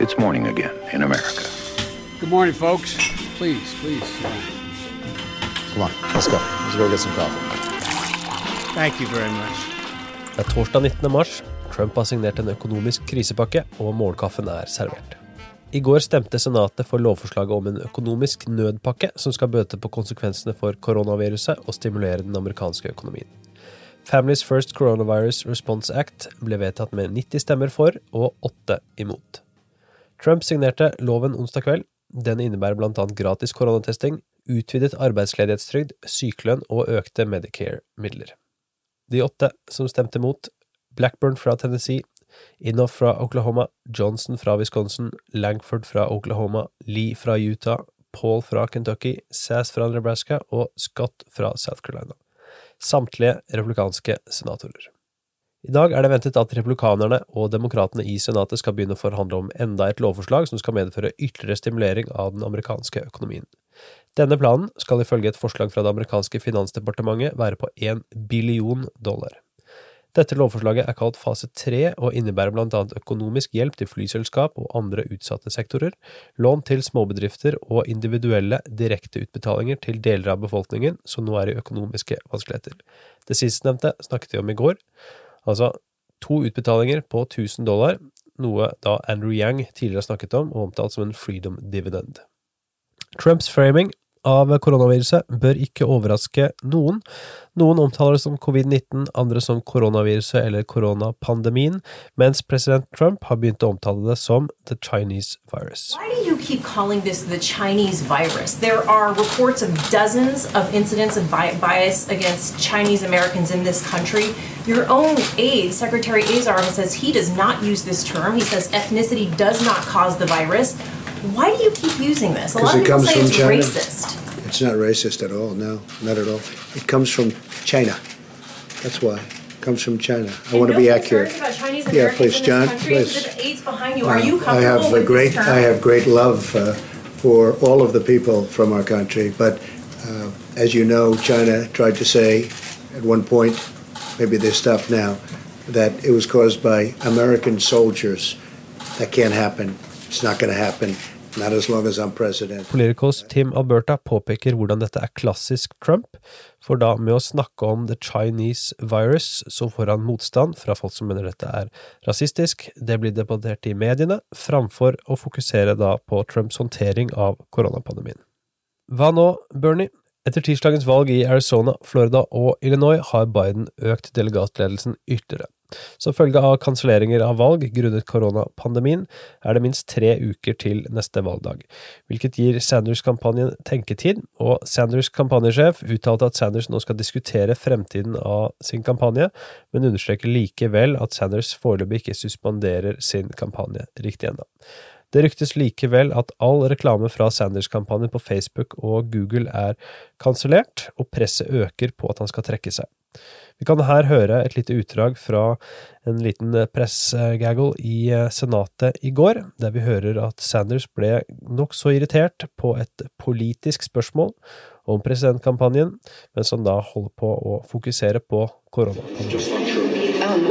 It's morning again in America. Good morning, folks. Please, please. Come on, let's go. Let's go get some coffee. Thank you very much. Det er torsdag 19. mars. Trump har signert en økonomisk krisepakke, og morgenkaffen er servert. I går stemte Senatet for lovforslaget om en økonomisk nødpakke som skal bøte på konsekvensene for koronaviruset og stimulere den amerikanske økonomien. Families First Coronavirus Response Act ble vedtatt med 90 stemmer for og 8 imot. Trump signerte loven onsdag kveld. Den innebærer bl.a. gratis koronatesting, utvidet arbeidsledighetstrygd, sykelønn og økte Medicare-midler. De åtte som stemte mot, Blackburn fra Tennessee, Inhoff fra Oklahoma, Johnson fra Wisconsin, Langford fra Oklahoma, Lee fra Utah, Paul fra Kentucky, Sass fra Nebraska og Scott fra South Carolina. Samtlige republikanske senatorer. I dag er det ventet at republikanerne og demokratene i senatet skal begynne å forhandle om enda et lovforslag som skal medføre ytterligere stimulering av den amerikanske økonomien. Denne planen skal ifølge et forslag fra det amerikanske finansdepartementet være på én billion dollar. Dette lovforslaget er kalt fase tre og innebærer blant annet økonomisk hjelp til flyselskap og andre utsatte sektorer, lån til småbedrifter og individuelle direkteutbetalinger til deler av befolkningen som nå er i økonomiske vanskeligheter. Det sistnevnte snakket vi om i går. Altså to utbetalinger på 1000 dollar, noe da Andrew Yang tidligere har snakket om og omtalt som en freedom dividend. Trumps framing av koronaviruset bør ikke overraske noen. Noen omtaler det som covid-19, andre som koronaviruset eller koronapandemien, mens president Trump har begynt å omtale det som the Chinese virus. Why do you keep calling this the Chinese virus? There are reports of dozens of incidents of bias against Chinese Americans in this country. Your own aide, Secretary Azar, says he does not use this term. He says ethnicity does not cause the virus. Why do you keep using this? A lot of people say it's China. racist. It's not racist at all. No, not at all. It comes from China. That's why. It comes from China. I and want no to be accurate. yeah, please, John. Please. behind you. Are you I have a great. I have great love uh, for all of the people from our country, but uh, as you know, China tried to say at one point, maybe they stopped now, that it was caused by American soldiers. That can't happen. It's Tim Alberta påpeker hvordan dette er klassisk Trump, for da med å snakke om the Chinese virus, så får han motstand fra folk som mener dette er rasistisk, det blir debattert i mediene, framfor å fokusere da på Trumps håndtering av koronapandemien. Hva nå, Bernie? Etter tirsdagens valg i Arizona, Florida og Illinois har Biden økt delegatledelsen ytterligere. Som følge av kanselleringer av valg grunnet koronapandemien er det minst tre uker til neste valgdag, hvilket gir Sanders-kampanjen tenketid, og Sanders' kampanjesjef uttalte at Sanders nå skal diskutere fremtiden av sin kampanje, men understreker likevel at Sanders foreløpig ikke suspenderer sin kampanje riktig ennå. Det ryktes likevel at all reklame fra Sanders-kampanjen på Facebook og Google er kansellert, og presset øker på at han skal trekke seg. Vi kan her høre et lite utdrag fra en liten pressgaggle i eh, Senatet i går, der vi hører at Sanders ble nokså irritert på et politisk spørsmål om presidentkampanjen, mens han da holder på å fokusere på korona.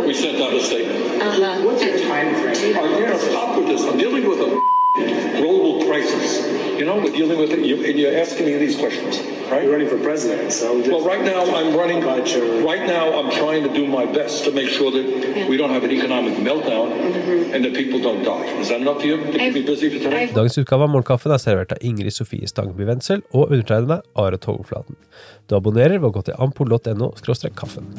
We sent out a statement. Uh-huh. What's your time frame? Are you going to stop with this? I'm dealing with a global crisis. You know, we're dealing with it, you, and you're asking me these questions, right? You're running for president, so well, right now I'm running. Right now, I'm trying to do my best to make sure that we don't have an economic meltdown mm-hmm. and that people don't die. Is that enough for you to keep me busy for today? Dagens utgave av Morgenkaffen er servert av Ingrid Sofie Stangby Wendsel og undertegnede Are Togflaten. Du abonnerer ved å gå til ampol.no kaffen.